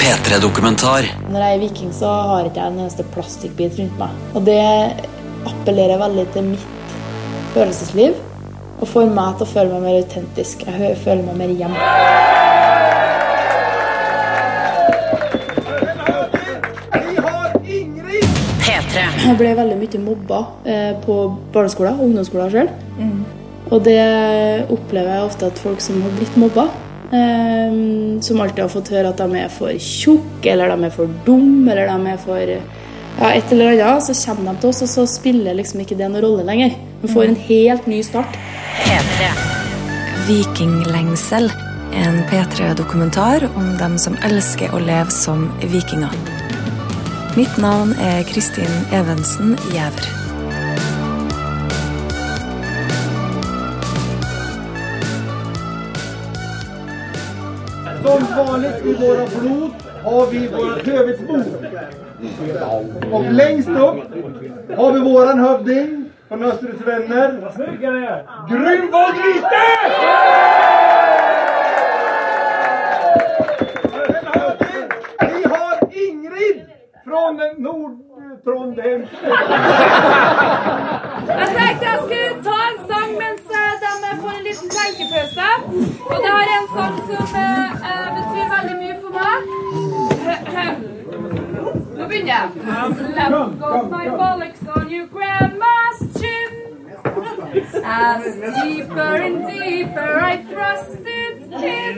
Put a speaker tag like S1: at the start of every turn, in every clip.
S1: P3-dokumentar.
S2: Når jeg er viking, så har ikke jeg en eneste plastikkbit rundt meg. Og det appellerer veldig til mitt følelsesliv. Og får meg til å føle meg mer autentisk. Jeg føler meg mer hjemme. Jeg ble veldig mye mobba eh, på barneskolen og ungdomsskolen sjøl. Og det opplever jeg ofte at folk som har blitt mobba, eh, som alltid har fått høre at de er for tjukke, eller de er for dumme, eller de er for ja, et eller annet, så kommer de til oss, og så spiller liksom ikke det noen rolle lenger. De får en helt ny start.
S3: P3.
S4: Vikinglengsel. En P3-dokumentar om dem som elsker å leve som vikinger. Mitt navn er Kristin Evensen Gjæver.
S5: Som vanligt i våra blod har vi våra hövitsbord. Och längst upp har vi våran hövding från Österrikes vänner. Grünwald Vite! Vi har Ingrid från Nord... Trondheim.
S6: Jeg tenkte jeg skulle ta en sang mens liten tenkepause. Og det her er en sang som eh, eh, betyr veldig mye for meg. Nå begynner jeg. Slap goes my bollocks on your grandma's chin. As deeper and deeper I thrust it in.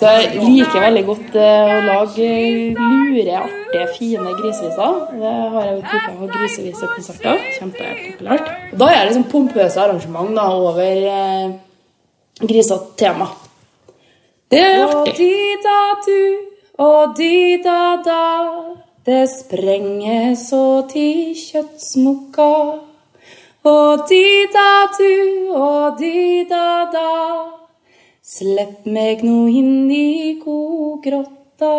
S2: Så jeg liker veldig godt eh, å lage lure, artige, fine griseviser. Det har jeg gjort på grisevisekonserter. Kjempepopulært. Da er det liksom pompøse arrangement da, over eh, grisete tema. Det er
S6: Og du, og di da da, det sprenges og ti kjøttsmokka. Og di da du, og di da da, slipp meg nå inn i godgrotta.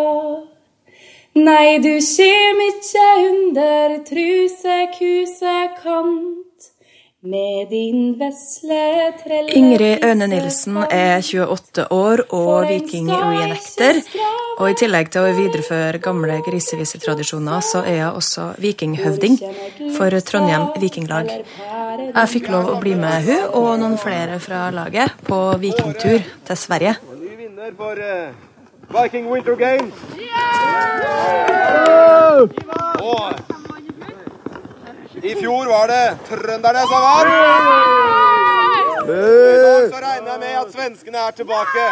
S6: Nei, du kjem ikkje under trusekuset trelle
S4: Ingrid Øne Nilsen er 28 år og viking-reenactor. Og i tillegg til å videreføre gamle grisevisetradisjoner, så er hun også vikinghøvding for Trondheim Vikinglag. Jeg fikk lov å bli med hun og noen flere fra laget på vikingtur til Sverige.
S5: Ny vinner for eh, Viking Winter Games. Og i fjor var det trønderne som vant. I dag så regner jeg med at svenskene er tilbake.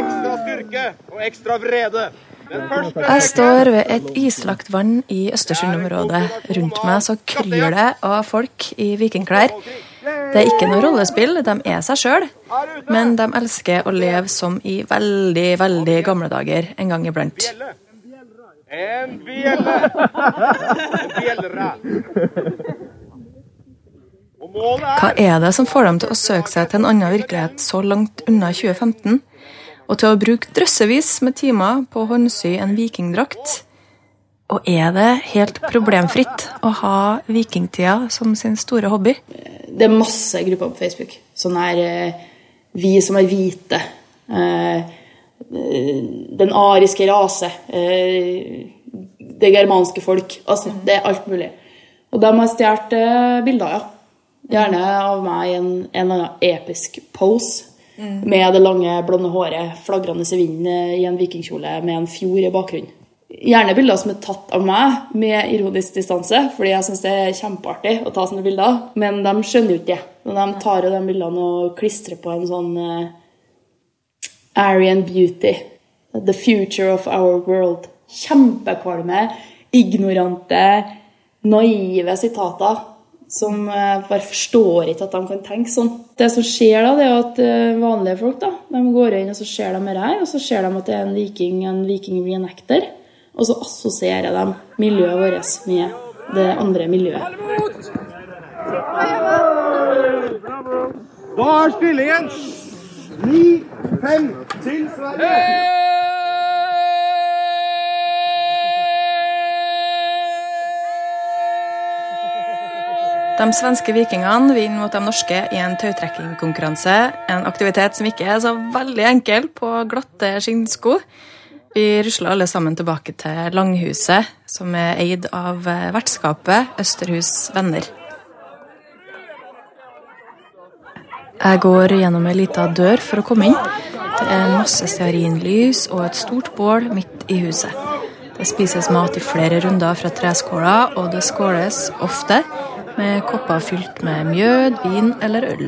S5: Ekstra styrke og ekstra vrede.
S4: Jeg står ved et islagt vann i Østersund-området. Rundt meg så kryr det av folk i vikingklær. Det er ikke noe rollespill, de er seg sjøl. Men de elsker å leve som i veldig, veldig gamle dager en gang iblant.
S5: En bjelle. En.
S4: Hva
S5: er
S4: det som får dem til å søke seg til en annen virkelighet så langt unna 2015? Og til å bruke drøssevis med timer på å håndsy en vikingdrakt? Og er det helt problemfritt å ha vikingtida som sin store hobby?
S2: Det er masse grupper på Facebook. Sånn her eh, Vi som er hvite. eh, den ariske rase. eh, det germanske folk. Altså, det er alt mulig. Og de har stjålet eh, bilder, ja. Gjerne av meg i en, en eller annen episk pose. Med det lange, blonde håret flagrende i vinden eh, i en vikingkjole med en fjord i bakgrunnen. Gjerne bilder som er tatt av meg med ironisk distanse, fordi jeg syns det er kjempeartig å ta sånne bilder. Men de skjønner jo ikke det. Når De tar jo de bildene og klistrer på en sånn Aryan beauty. The future of our world. Kjempekvalme, ignorante, naive sitater som eh, bare forstår ikke at de kan tenke sånn. Det som skjer da, det er at eh, vanlige folk da, de går inn og så ser de det her, og så ser de at det er en viking, en viking blir en ekter. og så assosierer de miljøet vårt med det andre miljøet.
S5: Da er stillingen 9-5 til Sverige.
S4: De svenske vikingene vinner mot de norske i en tautrekkingkonkurranse. En aktivitet som ikke er så veldig enkel på glatte skinnsko. Vi rusla alle sammen tilbake til Langhuset, som er eid av vertskapet Østerhus Venner. Jeg går gjennom ei lita dør for å komme inn. Det er masse stearinlys og et stort bål midt i huset. Det spises mat i flere runder fra treskåler, og det skåles ofte med kopper fylt med mjød, vin eller øl.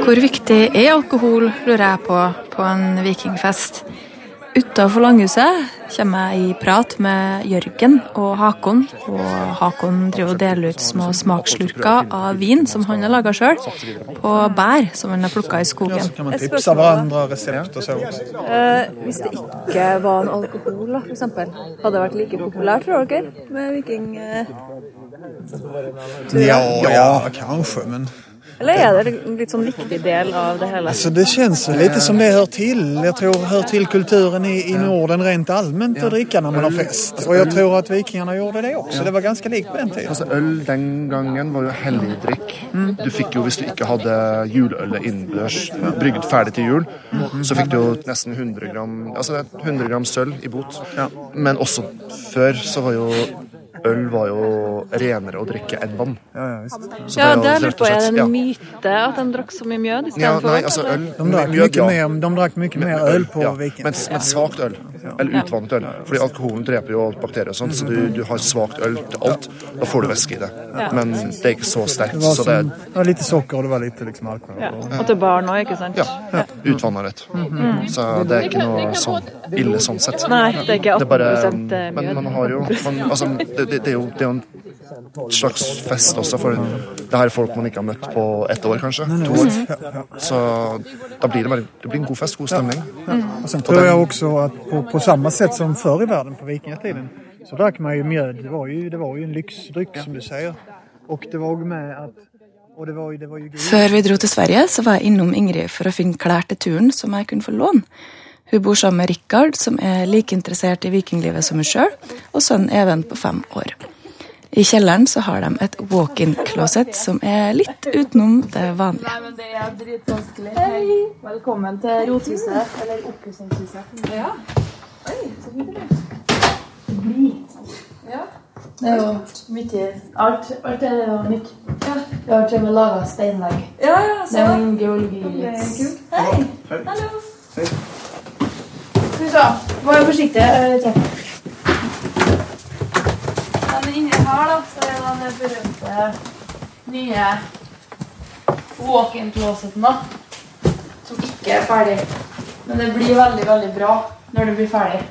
S4: Hvor viktig er alkohol, lurer jeg på, på en vikingfest? Utafor langhuset kommer jeg i prat med Jørgen og Hakon. Og Hakon driver og deler ut små smaksslurker av vin som han har laga sjøl, på bær som han har plukka i skogen.
S1: Man tipse hverandre resept og så også?
S3: Eh, hvis det ikke var en alkohol, da, for eksempel, hadde det vært like populært, tror dere, med viking... Eh,
S1: Ja, ja, kanskje, men
S3: eller er det en litt sånn viktig del av det hele?
S1: alltså, det känns lite som det hör till. Jag tror hör till kulturen i, i Norden rent allmänt att dricka när man har fest. Och jag tror att vikingarna gjorde det också. Det var ganska likt på den tiden.
S7: Altså, Øl den gangen var jo hellig drikk. Du fikk jo, Hvis du ikke hadde juleølet innendørs brygget ferdig til jul, så fikk du jo nesten 100 gram, altså 100 gram sølv i bot. Men også før så var jo øl var jo renere å drikke enn vann.
S1: Ja, ja,
S3: det
S7: lurer
S3: er på, er det en myte at de drakk så mye mjød istedenfor ja,
S7: altså øl
S1: De
S7: drakk
S1: mye,
S7: ja.
S1: mer, de drack mycket mer öl på
S7: ja,
S1: Viken.
S7: men, men svakt øl. Eller utvannet øl. Fordi alkoholen dreper jo alt bakterier og sånt, så du, du har svakt øl til alt. Da får du væske i det. Men det er ikke så sterkt.
S1: Det var,
S7: Så det
S1: som, det var lite sukker, og det var lite liksom alkohol.
S3: Ja. Og til barn òg, ikke sant?
S7: ja, utvanna rett. Så det er ikke noe sånn ille sånn sett.
S3: Nei, det er ikke
S7: Det er bare,
S3: mjød.
S7: men man har jo man, altså, det, det, det, er jo, det er jo en slags fest også, for det her er folk man ikke har møtt på ett år, kanskje. To år. Så da blir det bare det blir en god fest, god stemning.
S1: Og sen tror jeg også at på, på samme sett som før i verden, på vikingtiden, så drakk man jo mjød. Det var jo, det var jo en lyxdryck som du sier. Og det var ju med at Och det var det var ju
S4: Før vi dro til Sverige, så var jeg innom Ingrid for å finne klær til turen som jeg kunne få låne. Hun bor sammen med Rikard, som er like interessert i vikinglivet som hun sjøl, og sønnen Even på fem år. I kjelleren så har de et walk-in-closet som er litt utenom det vanlige.
S2: Nei, men det er dritvanskelig. Hei. Velkommen til Rothuset, eller Oppussingshuset. Ja. Oi, så fint det er. Bli. Ja. Det er jo mye Alt, alt er jo nytt. Ja. Vi har til og med laga steinvegg.
S6: Ja, ja,
S2: Det er en geologi. Hei. Hallo. Skal vi se. Vær forsiktig. Den er inni her, da, så er den berømte nye walk-in-closeten, da. Som ikke er ferdig. Men det blir veldig, veldig bra når det blir ferdig.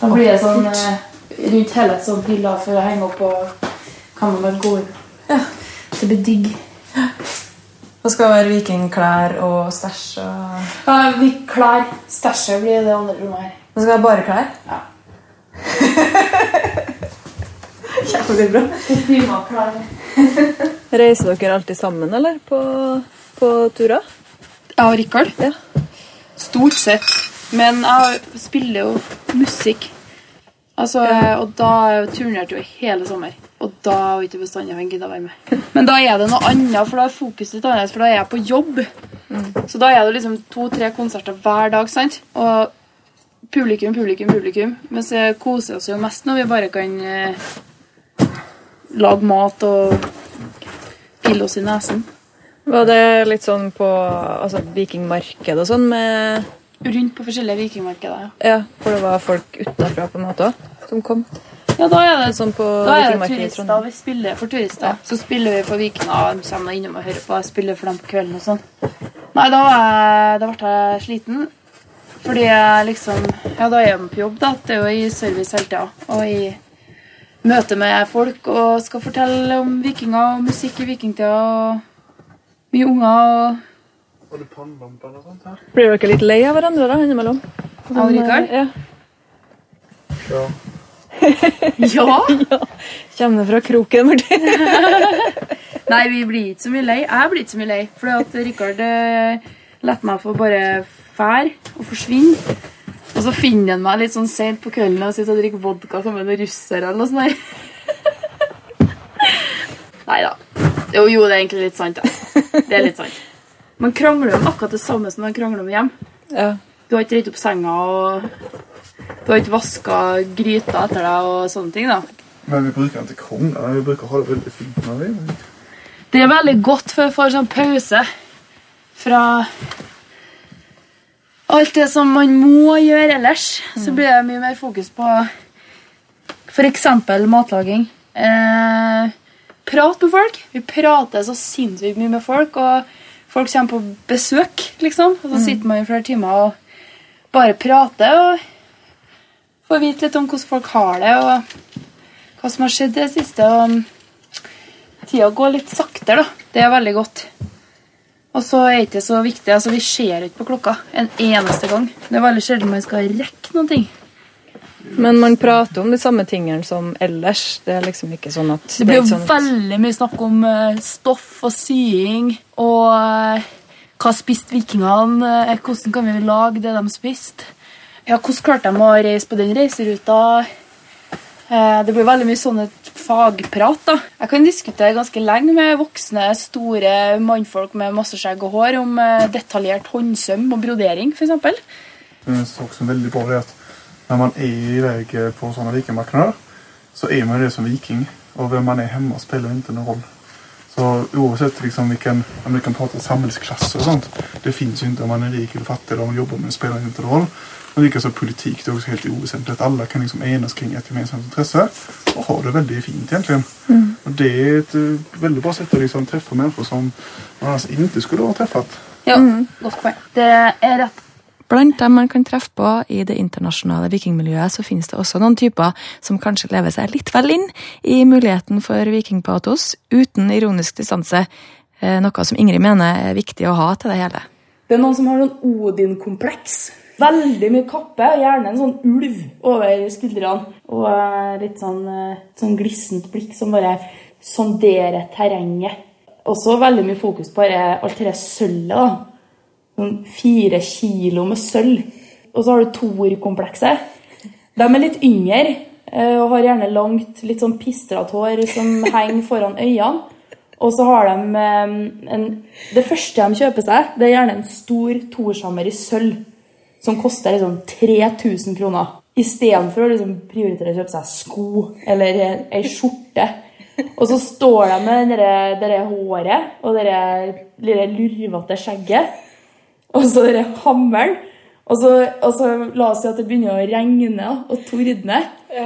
S2: Da blir det sånn eh, rundt hele et sånt hylle for å henge opp og kan man bare gå inn. Ja, det blir digg.
S4: Det skal være vikingklær og stæsj og
S2: Ja, vi klær. Stæsjet blir det andre rommet her.
S4: Nå skal jeg bare klær?
S2: Ja. Og klær.
S3: Reiser dere alltid sammen, eller? På, på turer?
S2: Jeg og Rikard?
S3: Ja.
S2: Stort sett. Men jeg spiller jo musikk. Altså, Og da turnerte jo hele sommer. Og da var ikke bestandig han gidda være med. Men da er det noe annet, for da er fokuset litt annerledes, for da er jeg på jobb. Så da er det liksom to-tre konserter hver dag, sant? Og publikum, publikum, publikum. Mens så koser oss jo mest når vi bare kan eh, lage mat og pille oss i nesen.
S3: Var det litt sånn på altså, vikingmarked og sånn med
S2: Rundt på forskjellige vikingmarkeder. ja.
S3: Ja, hvor det var folk utafra på en måte òg, som kom?
S2: Ja, da er det
S3: Sånn på
S2: Da er det turister. Vi spiller for turister. Så spiller vi for og De kommer innom og hører på. Jeg spiller for dem på kvelden og sånn. Nei, da, da ble jeg sliten. Fordi jeg liksom Ja, da er jeg på jobb, da. Det er jo i service hele tida. Og i møte med folk og skal fortelle om vikinger og musikk i vikingtida og mye unger og sånt her?
S3: Blir dere litt lei av hverandre da, innimellom?
S2: Ja, Rikard?
S3: Ja.
S2: Ja!
S3: Kommer det fra kroken borti?
S2: Nei, vi blir ikke så mye lei. Jeg blir ikke så mye lei. Fordi at Rikard eh, lar meg få bare fære og forsvinne. Og så finner han meg litt sånn sent på kvelden og sitter og drikker vodka sammen med russere eller noe sånt. Nei da. Jo, jo, det er egentlig litt sant. Da. Det er litt sant. Man krangler om akkurat det samme som man krangler om hjem.
S3: Ja.
S2: Du har ikke rett opp senga, og du har ikke vaska gryta etter deg og sånne ting. da.
S8: Men vi bruker den til krongle. Vi bruker å ha det veldig fint med vi
S2: Det er veldig godt for å få en sånn pause fra alt det som man må gjøre ellers. Så blir det mye mer fokus på f.eks. matlaging. Eh, prat med folk. Vi prater så sinnssykt mye med folk, og folk kommer på besøk, liksom. Og så sitter man i flere timer og bare prater og får vite litt om hvordan folk har det, og hva som har skjedd i det siste. og Tida går litt saktere, da. Det er veldig godt. Og så er det ikke så viktig. altså Vi ser ikke på klokka en eneste gang. Det er veldig sjelden man skal rekke noen ting.
S3: Men man prater om de samme tingene som ellers. Det er liksom ikke sånn at
S2: Det blir jo
S3: sånn
S2: veldig mye snakk om eh, stoff og sying og eh, hva spiste vikingene, eh, hvordan kan vi lage det de spiste. Ja, hvordan klarte de å reise på den reiseruta? Eh, Det blir veldig mye sånne fagprat. da. Jeg kan diskutere ganske lenge med voksne, store mannfolk med masse skjegg og hår om eh, detaljert håndsøm og brodering, f.eks.
S8: Det er også veldig bra det at når man er i vei på sånne vikingmarkeder, så er man det som viking. Og hvem man er hjemme, spiller ikke noen rolle. Så uansett liksom, hvilken, om vi kan prate samfunnsklasse og sånt, det fins jo ikke om man er rik eller fattig eller om man jobber, med det spelar inte roll. Men likaså politik, det är också helt oväsentligt. Alla kan liksom enas kring ett gemensamt intresse och ha det väldigt fint egentligen. Och det är ett eh, väldigt bra sätt att liksom träffa människor som man annars inte skulle ha träffat.
S2: Ja, godt poeng. Det er rett.
S4: Blant dem man kan treffe på i det internasjonale vikingmiljøet, så finnes det også noen typer som kanskje lever seg litt vel inn i muligheten for vikingpatos, uten ironisk distanse, eh, noe som Ingrid mener er viktig å ha til det hele.
S2: Det er noen som har sånn Odin-kompleks. Veldig mye kappe, og gjerne en sånn ulv over skuldrene. Og eh, litt sånn, eh, sånn glissent blikk som bare sonderer terrenget. Også veldig mye fokus på alt det sølvet. da. Sånn fire kilo med sølv. Og så har du Thor-komplekset. De er litt yngre eh, og har gjerne langt, litt sånn pistrete hår som henger foran øynene. Og så har de en, Det første de kjøper seg, det er gjerne en stor Torshammer i sølv. Som koster liksom 3000 kroner. Istedenfor å liksom prioritere å kjøpe seg sko eller ei skjorte. Og så står de med det håret og det lille lurvete skjegget. Og så den hammeren. Og så, og så la oss si at det begynner å regne og tordne.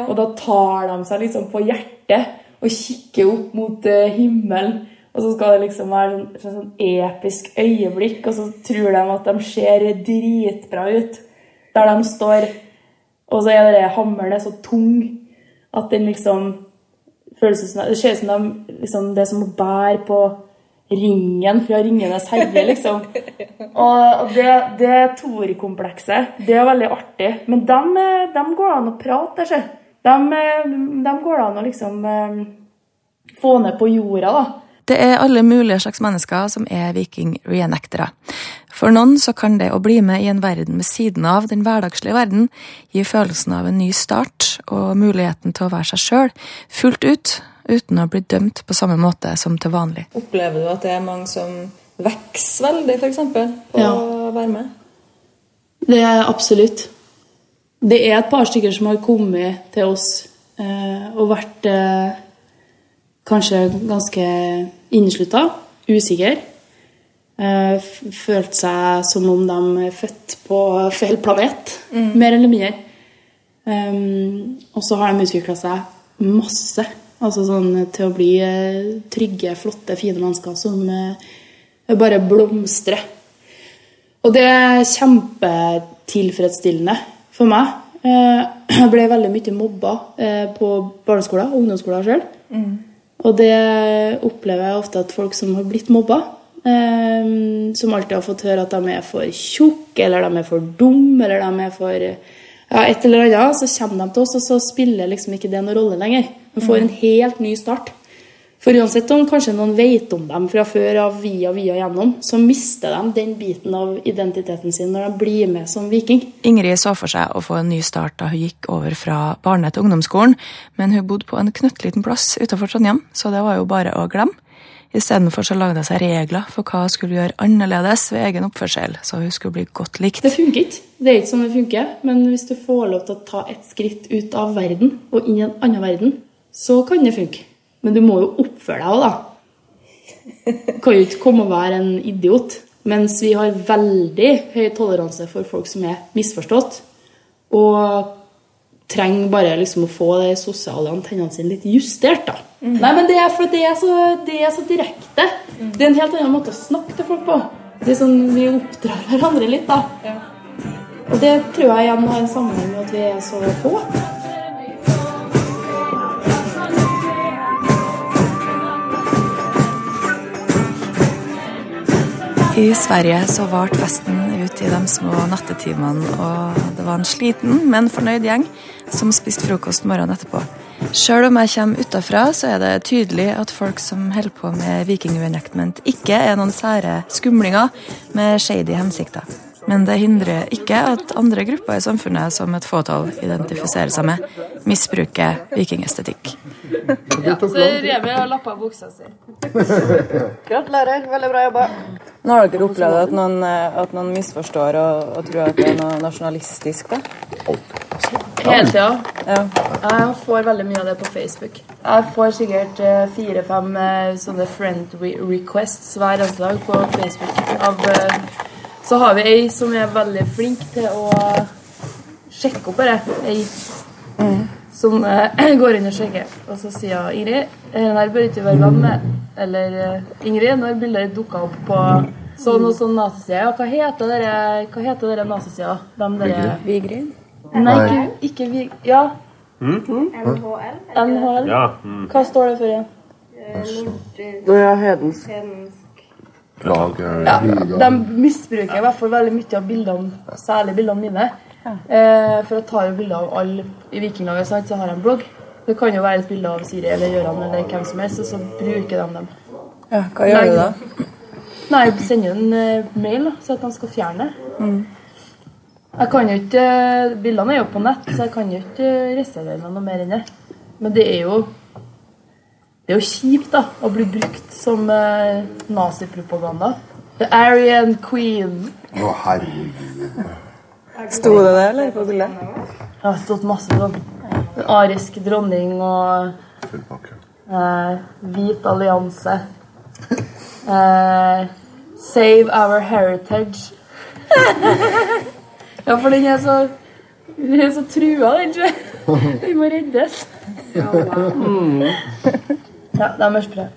S2: Og da tar de seg liksom på hjertet og kikker opp mot eh, himmelen. Og så skal det liksom være et sånn, sånn episk øyeblikk, og så tror de at de ser dritbra ut der de står. Og så er det hammeren er så tung at den liksom føles som Det ser ut som de, liksom, det er som å bære på ringen fra 'Ringenes herre', liksom. Og og det, det Thor-komplekset, det er veldig artig. Men dem, eh, dem går det an å prate, ikke? Dem, eh, dem går det an å liksom eh, få ned på jorda, da.
S4: Det er alle mulige slags mennesker som er viking-reenactere. For noen så kan det å bli med i en verden ved siden av den hverdagslige verden gi følelsen av en ny start og muligheten til å være seg sjøl fullt ut, uten å bli dømt på samme måte som til vanlig.
S3: Opplever du at det er mange som vokser veldig, f.eks., på
S2: Ja.
S3: å være med?
S2: Det er absolutt. Det er et par stykker som har kommet til oss eh, og vært eh, kanskje ganske inneslutta, usikker. Følte følt seg som om de er født på feil planet, mer eller mindre. Um, og så har de utvikla seg masse altså sånn til å bli eh, trygge, flotte, fine mennesker som eh, bare blomstrer. Og det er kjempetilfredsstillende for meg. Eh, Jeg ble veldig mye mobba eh, på barneskolen og ungdomsskolen sjøl. Og det opplever jeg ofte at folk som har blitt mobba, eh, som alltid har fått høre at de er for tjukke, eller de er for dumme, eller de er for ja, et eller annet, så kommer de til oss, og så spiller liksom ikke det noen rolle lenger. De får en helt ny start. For uansett om kanskje noen vet om dem fra før av via via gjennom, så mister de den biten av identiteten sin når de blir med som viking.
S4: Ingrid så for seg å få en ny start da hun gikk over fra barne- til ungdomsskolen, men hun bodde på en knøttliten plass utenfor Trondheim, så det var jo bare å glemme. Istedenfor så lagde hun seg regler for hva hun skulle gjøre annerledes ved egen oppførsel, så hun skulle bli godt likt.
S2: Det funker ikke. Det er ikke sånn det funker. Men hvis du får lov til å ta et skritt ut av verden og inn i en annen verden, så kan det funke. Men du må jo oppføre deg òg, da. Du kan jo ikke komme og være en idiot. Mens vi har veldig høy toleranse for folk som er misforstått. Og trenger bare liksom å få de sosiale antennene sine litt justert, da. Nei, men det er fordi det er så, det er så direkte. Det er en helt annen måte å snakke til folk på. Det er sånn Vi oppdrar hverandre litt, da. Og det tror jeg igjen har en sammenheng med at vi er så få.
S4: I Sverige så varte festen ut i de små nattetimene, og det var en sliten, men fornøyd gjeng som spiste frokost morgenen etterpå. Sjøl om jeg kommer utafra, så er det tydelig at folk som holder på med viking-reenactment, ikke er noen sære skumlinger med shady hensikter. Men det hindrer ikke at andre grupper i samfunnet som et fåtall identifiserer seg med, misbruker vikingestetikk.
S6: Så Remi har lappa buksa si.
S3: Gratulerer. Veldig bra jobba.
S4: Nå har dere opplevd at noen, eh, at noen misforstår og, og tror at det er noe nasjonalistisk, da?
S2: Hele tida.
S4: Ja.
S2: Jeg får veldig mye av det på Facebook. Jeg får sikkert eh, fire-fem eh, sånne friend requests hver eneste dag på Facebook. Av, så har vi ei som er veldig flink til å sjekke opp bare. Ei som uh, går inn og sjekker. Og så sier hun Ingrid, den her bør ikke være venn med. Eller eh, Ingrid, når bildet dukka opp på sånn og sånn naziside, ja, hva heter dere, hva heter dere nazisida? Hvem dere
S4: Vigrid?
S2: Nei, ikke, ikke vi... Ja.
S9: NHL.
S2: NHL?
S9: Ja.
S2: Hva står det for igjen?
S3: Ja, hedensk.
S7: Lag,
S2: Ja, de misbruker i hvert fall veldig mye av bildene, særlig bildene mine. Eh, for jeg tar jo bilder av alle i Vikinglaget, sant? så har jeg en blogg. Det kan jo være et bilde av Siri eller Gøran eller hvem som helst, og så bruker de dem.
S4: Ja, hva gjør du da?
S2: Nei, jeg sender en eh, mail da, så at de skal fjerne det. Jeg kan jo ikke, Bildene er jo på nett, så jeg kan jo ikke reservere meg noe mer enn det. Men det er jo det er jo kjipt da, å bli brukt som eh, nazipropaganda. The Aryan Queen.
S7: Å, herregud.
S4: Sto det det, eller, på bildet?
S2: Det har stått masse sånn. Den ariske dronning og
S7: Full pakke.
S2: eh, Hvit allianse. Eh, save our heritage. ja, for den er så Den er så trua, den. Den må reddes. Ja, de er sprø.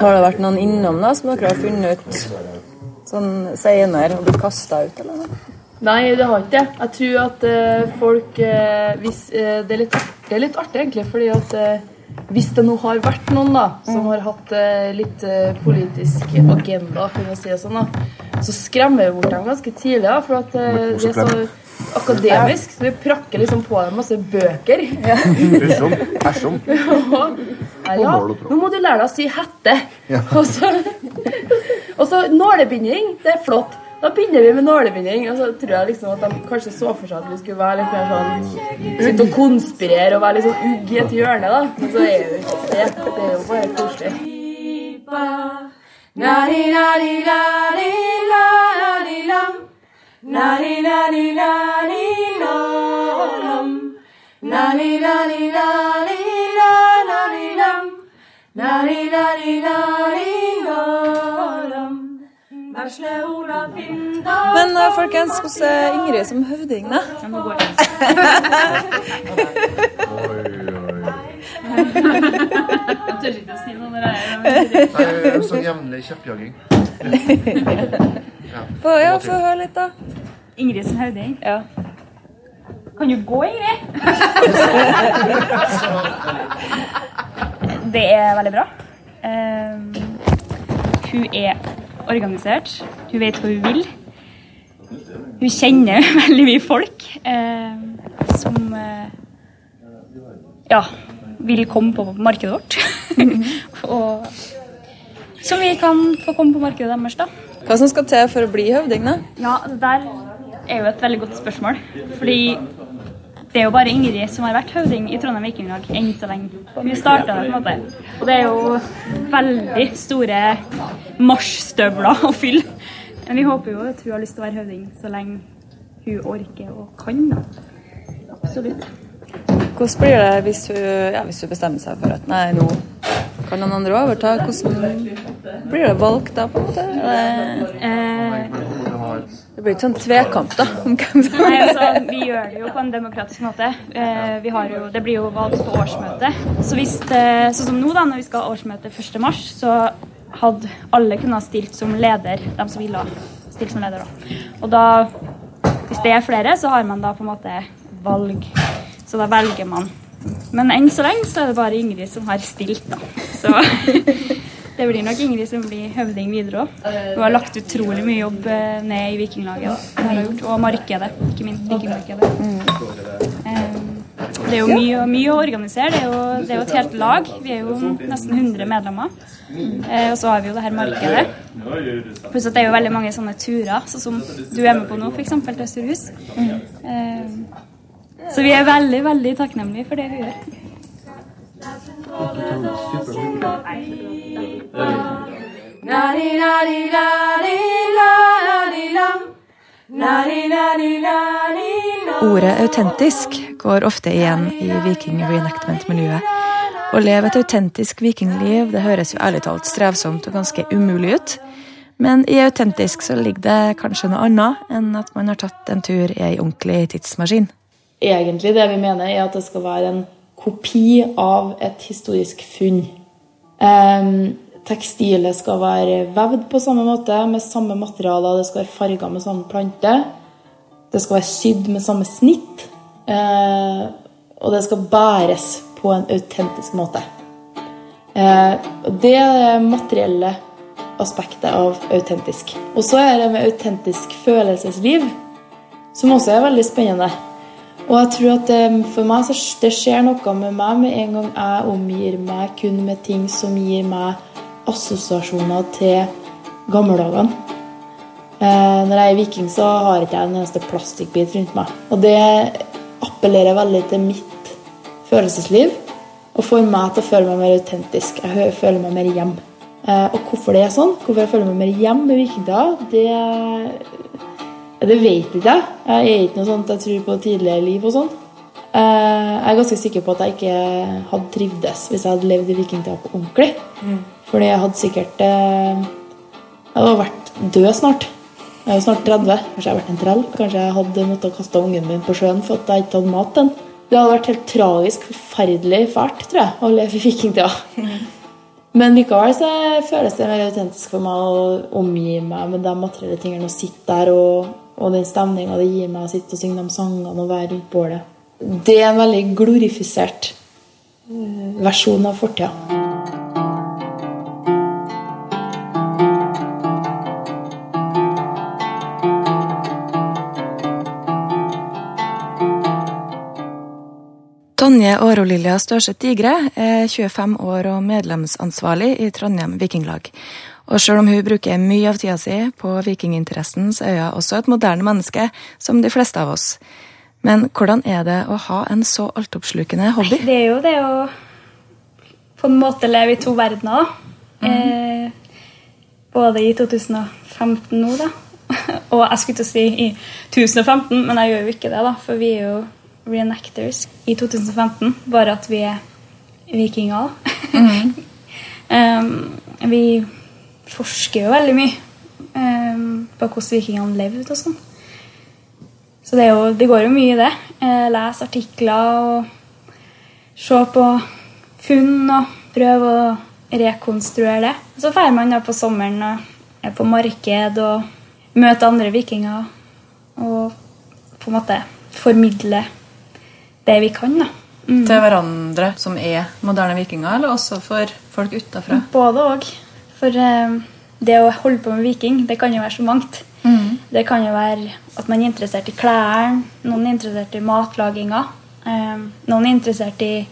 S4: Har det vært noen innom da, som dere har funnet ut sånn senere og blitt kasta ut, eller noe?
S2: Nei, det har ikke det. Jeg tror at uh, folk uh, hvis, uh, det, er litt, det er litt artig, egentlig, fordi at hvis det nå har vært noen da, som har hatt litt politisk agenda, kunne si det sånn, da, så skremmer vi bort dem ganske tidlig. Da, for at det er så akademisk. Så vi prakker liksom på dem masse bøker.
S7: Æsjom. Æsjom.
S2: Ja, nå må du lære deg å sy hette. Og så, og så nålebinding. Det er flott. Da begynner vi med nålebinding. Og så tror jeg liksom at de kanskje så for seg at vi skulle være litt mer sånn Sitte og konspirere og være litt sånn ugg i et hjørne, da. Men så er det jo ikke det. Det er jo bare koselig.
S3: Men uh, folkens, hvordan er Ingrid som høvding, da?
S6: Jeg tør ikke å si noe når jeg er
S7: Nei, Sånn jevnlig kjeppjaging.
S3: Ja, få høre litt, da.
S6: Ingrid som høvding.
S3: Ja.
S6: Kan du gå, Ingrid? det er veldig bra. Ehm, hun er organisert. Hun vet hva hun vil. Hun kjenner veldig mye folk ehm, som uh, ja, vil komme på markedet vårt. Og som vi kan få komme på markedet deres, da.
S3: Hva som skal til for å bli høvding, da?
S6: Ja, det der er jo et veldig godt spørsmål. Fordi
S10: Det er jo bare Ingrid som har vært høvding i Trondheim Vikinglag enn så lenge. Hun starta det, på en måte. Og det er jo veldig store marsjstøvler å fylle. Men vi håper jo at hun har lyst til å være høvding så lenge hun orker og kan. Da. Absolutt.
S3: Hvordan blir det hvis hun, ja, hvis hun bestemmer seg for at nei, nå kan noen andre overta? Hvordan blir det valgt da, på en måte?
S10: Eh,
S3: Det blir ikke sånn tvekamp, da?
S10: Nei, altså, vi gjør det jo på en demokratisk måte. Eh, jo, det blir jo valgt på årsmøte. Så hvis det, sånn som nå, da, når vi skal ha årsmøte 1. mars, så hadde alle kunnet stilt som leder, de som ville ha stilt som leder. da. Og da, hvis det er flere, så har man da på en måte valg. Så da velger man. Men enn så lenge så er det bare Ingrid som har stilt, da. Så det blir nok Ingrid som blir høvding videre òg. Hun har lagt utrolig mye jobb eh, ned i Vikinglaget. gjort. Og markedet, ikke minst vikingmarkedet. Mm. Det er jo mye, mye å organisere. Det er, jo, det er jo et helt lag. Vi er jo nesten 100 medlemmer. Eh, og så har vi jo det her markedet. Pluss at det er jo veldig mange sånne turer, sånn som du er med på nå, f.eks. til Østerhus. Eh, så vi er veldig, veldig takknemlige for det hun gjør.
S4: Ordet autentisk går ofte igjen i viking reenactment-miljøet. Å leve et autentisk vikingliv det høres jo ærlig talt strevsomt og ganske umulig ut. Men i autentisk så ligger det kanskje noe annet enn at man har tatt en tur i ei ordentlig tidsmaskin.
S2: Egentlig det vi mener er at det skal være en kopi av et historisk funn. Tekstilet skal være vevd på samme måte, med samme materialer. Det skal være farga med samme plante. Det skal være sydd med samme snitt. Eh, og det skal bæres på en autentisk måte. Eh, det er det materielle aspektet av autentisk. Og så er det med autentisk følelsesliv, som også er veldig spennende. Og jeg tror at det, for meg så det skjer noe med meg med en gang jeg omgir meg kun med ting som gir meg assosiasjoner til gammeldagene. Eh, når jeg er viking, så har ikke jeg en eneste plastikkbit rundt meg. Og det appellerer veldig til mitt følelsesliv og får meg til å føle meg mer autentisk. Jeg føler meg mer hjem. Eh, og hvorfor det er sånn, hvorfor jeg føler meg mer hjem med vikingdager, det Det vet ikke jeg. Jeg er ikke noe sånt jeg tror på tidligere liv og sånn. Eh, Jeg er ganske sikker på at jeg ikke hadde trivdes hvis jeg hadde levd i vikingtida på ordentlig. Fordi jeg hadde sikkert eh, Jeg hadde vært død snart. Jeg er jo snart 30. Kanskje jeg hadde vært en trell. Kanskje jeg hadde måttet kaste ungen min på sjøen for at jeg ikke hadde mat den. Det hadde vært helt tragisk, forferdelig fælt, tror jeg, å leve i vikingtida. Men likevel så føles det mer autentisk for meg å omgi meg med de materielle tingene og sitte der og, og den stemninga det gir meg å sitte og synge de sangene og være rundt bålet. Det er en veldig glorifisert eh, versjon av fortida.
S4: Tonje Årolilja Størseth Digre er 25 år og medlemsansvarlig i Trondheim Vikinglag. Og selv om hun bruker mye av tida si på vikinginteressen, så er hun også et moderne menneske, som de fleste av oss. Men hvordan er det å ha en så altoppslukende hobby?
S10: Det er jo det å på en måte leve i to verdener. Mm. Eh, både i 2015 nå, da. Og jeg skulle til å si i 2015, men jeg gjør jo ikke det, da. For vi er jo reenactors i 2015. Bare at vi er vikinger. um, vi forsker jo veldig mye um, på hvordan vikingene levde og sånn. Så det, jo, det går jo mye i det. Eh, Les artikler og se på funn og prøve å rekonstruere det. Så drar man da på sommeren og er på marked og møter andre vikinger og på en måte formidle det vi kan. da. Mm.
S3: Til hverandre som er moderne vikinger, eller også for folk utafra?
S10: Både òg. For eh, det å holde på med viking, det kan jo være så mangt. Det kan jo være at man er interessert i klærne, noen er interessert i matlaginga. Eh, noen er interessert i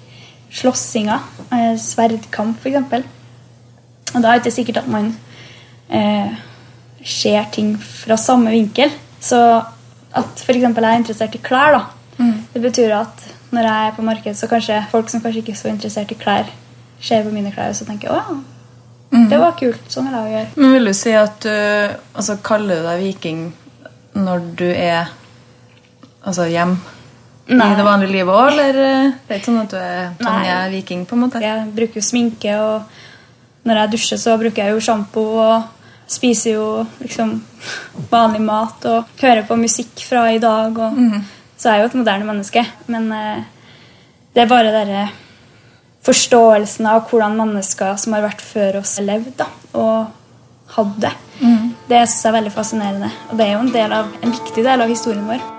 S10: slåssinga, eh, sverdkamp f.eks. Og da er det ikke sikkert at man eh, ser ting fra samme vinkel. Så at f.eks. jeg er interessert i klær, da, Det betyr at når jeg er på marked, så kanskje folk som kanskje ikke er så interessert i klær, ser på mine klær og så tenker å ja, det var kult. Sånn vil jeg gjøre.
S3: Men vil du si at du altså, kaller du deg viking når du er altså, hjem
S10: Nei.
S3: i det vanlige livet òg, eller eh, det er ikke sånn at du er Tonje viking? på en måte?
S10: Jeg bruker jo sminke, og når jeg dusjer, så bruker jeg jo sjampo og spiser jo liksom vanlig mat og hører på musikk fra i dag. Og, Så er jeg jo et moderne menneske. Men eh, det er bare denne forståelsen av hvordan mennesker som har vært før oss, har levd da, og hatt det. Det syns jeg er veldig fascinerende. Og det er jo en, del av, en viktig del av historien vår.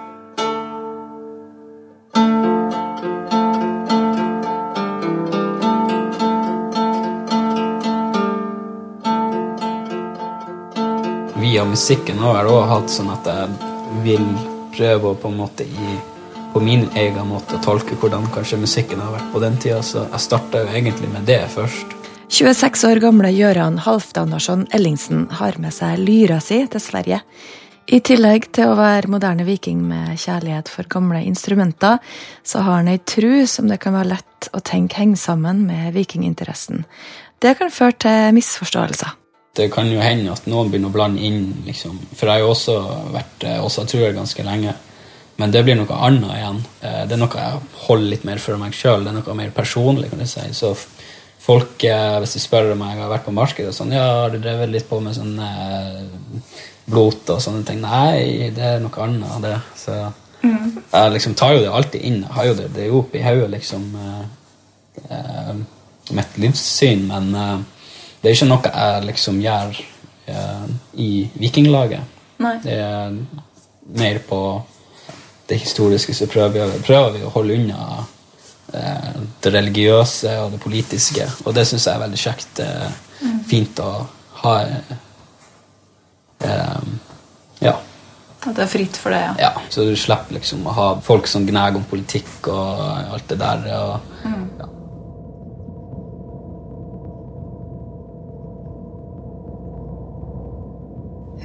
S11: via musikken har jeg også hatt sånn at jeg vil prøve å på en måte i, på min egen måte tolke hvordan kanskje musikken har vært på den tida, så jeg starta jo egentlig med det først.
S4: 26 år gamle Gøran Halvdanarsson Ellingsen har med seg lyra si til Sverige. I tillegg til å være moderne viking med kjærlighet for gamle instrumenter, så har han ei tru som det kan være lett å tenke henger sammen med vikinginteressen. Det kan føre til misforståelser.
S11: Det kan jo hende at noen begynner å blande inn, liksom. For jeg har jo også vært eh, også truer ganske lenge. Men det blir noe annet igjen. Eh, Det er noe jeg holder litt mer for meg sjøl. Det er noe mer personlig, kan du si. Så folk, eh, hvis de spør om jeg har vært på markedet, og sånn, ja, har du drevet litt på med sånn eh, blot og sånne ting? Nei, det er noe annet. Det. Så jeg liksom tar jo det alltid inn. Jeg har jo det, det er jo oppi hodet, liksom. mitt livssyn, men det er ikke noe jeg liksom gjør i vikinglaget.
S3: Nei.
S11: Det er mer på det historiske, så prøver vi, prøver vi å holde unna eh, det religiøse og det politiske, og det syns jeg er veldig kjekt. Eh, Fint å ha eh, Ja.
S3: At det er fritt for det, ja.
S11: Ja, så du slipper liksom å ha folk som gnager om politikk og alt det der. Og,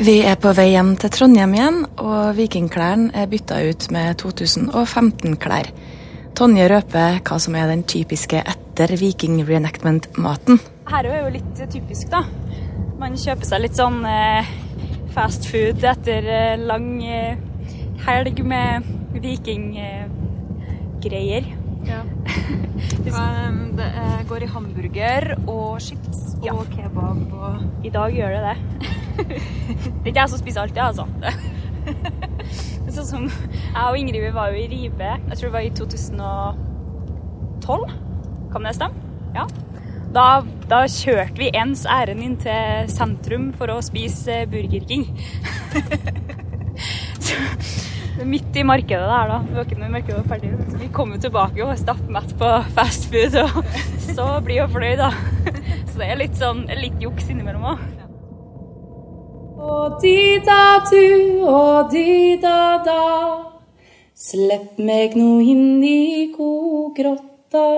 S4: Vi er på vei hjem til Trondheim igjen, og vikingklærne er bytta ut med 2015-klær. Tonje røper hva som er den typiske etter viking reenactment-maten.
S10: Her er jo litt typisk, da. Man kjøper seg litt sånn eh, fast food etter eh, lang eh, helg med vikinggreier.
S3: Ja. Um, det eh, går i hamburger og chips og kebab og
S10: I dag gjør det det. Det er ikke jeg som spiser alt det, altså. sånn som Jeg og Ingrid vi var jo i Ribe, jeg tror det var i 2012. Kan det stemme? Ja. Da, da kjørte vi ens ærend inn til sentrum for å spise eh, Burger King. Så, midt i markedet der, da. Det var ikke noe marked ferdig. Så vi kom jo tilbake og var stappmett på fast food og så blid og fornøyd, da. Så det er litt sånn litt juks innimellom òg. Og di-da-du og di-da-da. Slipp meg nå inn i godgrotta.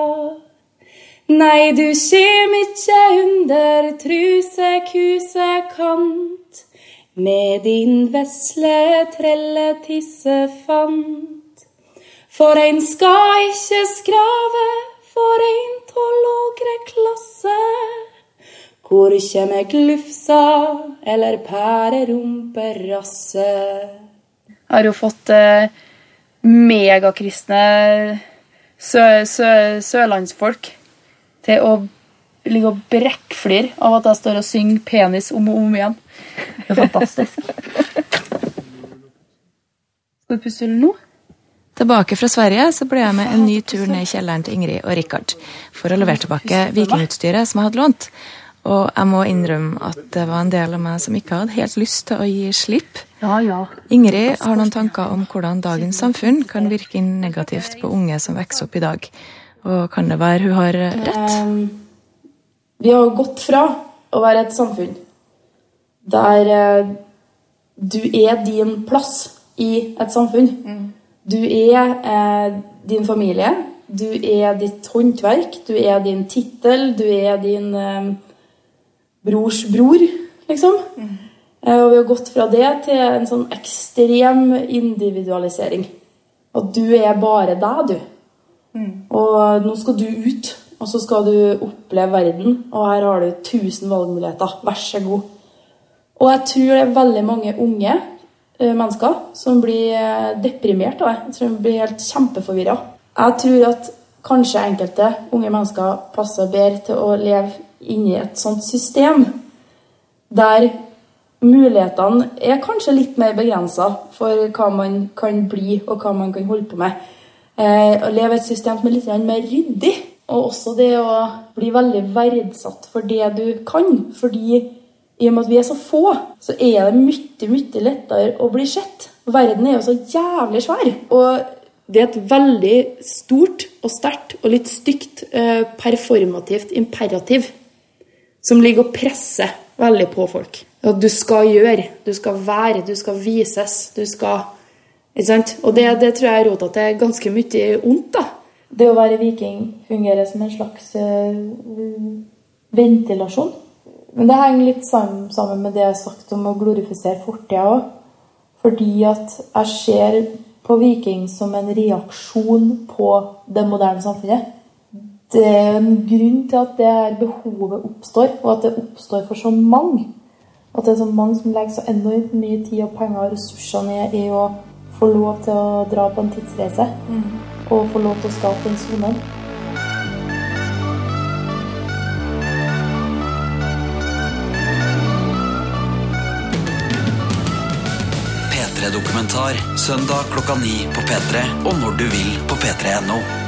S10: Nei, du kjem ikkje under trusekhusekant med din vesle trelletissefant. For ein skal ikkje skrave for ein tolvågre klasse. Hvor kjem klufsa eller pærerumperasse? Har jo fått eh, megakristne sø sø sørlandsfolk til å ligge og brekkflire av at jeg står og synger 'penis' om og om igjen. Det er fantastisk. Skal du puste nå?
S4: Tilbake fra Sverige så ble jeg med en ny tur ned i kjelleren til Ingrid og Rikard for å levere tilbake vikingutstyret som jeg hadde lånt. Og jeg må innrømme at det var en del av meg som ikke hadde helt lyst til å gi slipp.
S10: Ja, ja.
S4: Ingrid har noen tanker om hvordan dagens samfunn kan virke inn negativt på unge som vokser opp i dag. Og kan det være hun har rett?
S2: Vi har gått fra å være et samfunn der eh, du er din plass i et samfunn. Du er eh, din familie, du er ditt håndverk, du er din tittel, du er din eh, brors bror, liksom. Mm. og vi har gått fra det til en sånn ekstrem individualisering. At du er bare deg, du. Og nå skal du ut, og så skal du oppleve verden. Og her har du 1000 valgmuligheter. Vær så god. Og jeg tror det er veldig mange unge eh, mennesker som blir eh, deprimert av det. Jeg tror de blir helt kjempeforvirra. Jeg tror at kanskje enkelte unge mennesker passer bedre til å leve inni et sånt system der mulighetene er kanskje litt mer begrensa for hva man kan bli og hva man kan holde på med. Eh, å leve i et system som er litt mer ryddig. Og også det å bli veldig verdsatt for det du kan. Fordi i og med at vi er så få, så er det mye, mye lettere å bli sett. Verden er jo så jævlig svær. Og det er et veldig stort og sterkt og litt stygt eh, performativt imperativ som ligger og presser veldig på folk. At du skal gjøre, du skal være, du skal vises, du skal Ikke sant? Og det, det tror jeg er rota til ganske mye ondt, da.
S12: Det å være viking fungerer som en slags øh, ventilasjon. Men det henger litt sammen, med det jeg har sagt om å glorifisere fortida òg. Fordi at jeg ser på viking som en reaksjon på det moderne samfunnet. En grunn til at det her behovet oppstår, og at det oppstår for så mange. At det er så mange som legger så enormt mye tid og penger og ressurser ned i å få lov til å dra på en tidsreise. Og få lov til å skape den sonen.
S13: P3 Dokumentar søndag klokka ni på P3 og når du vil på p3.no.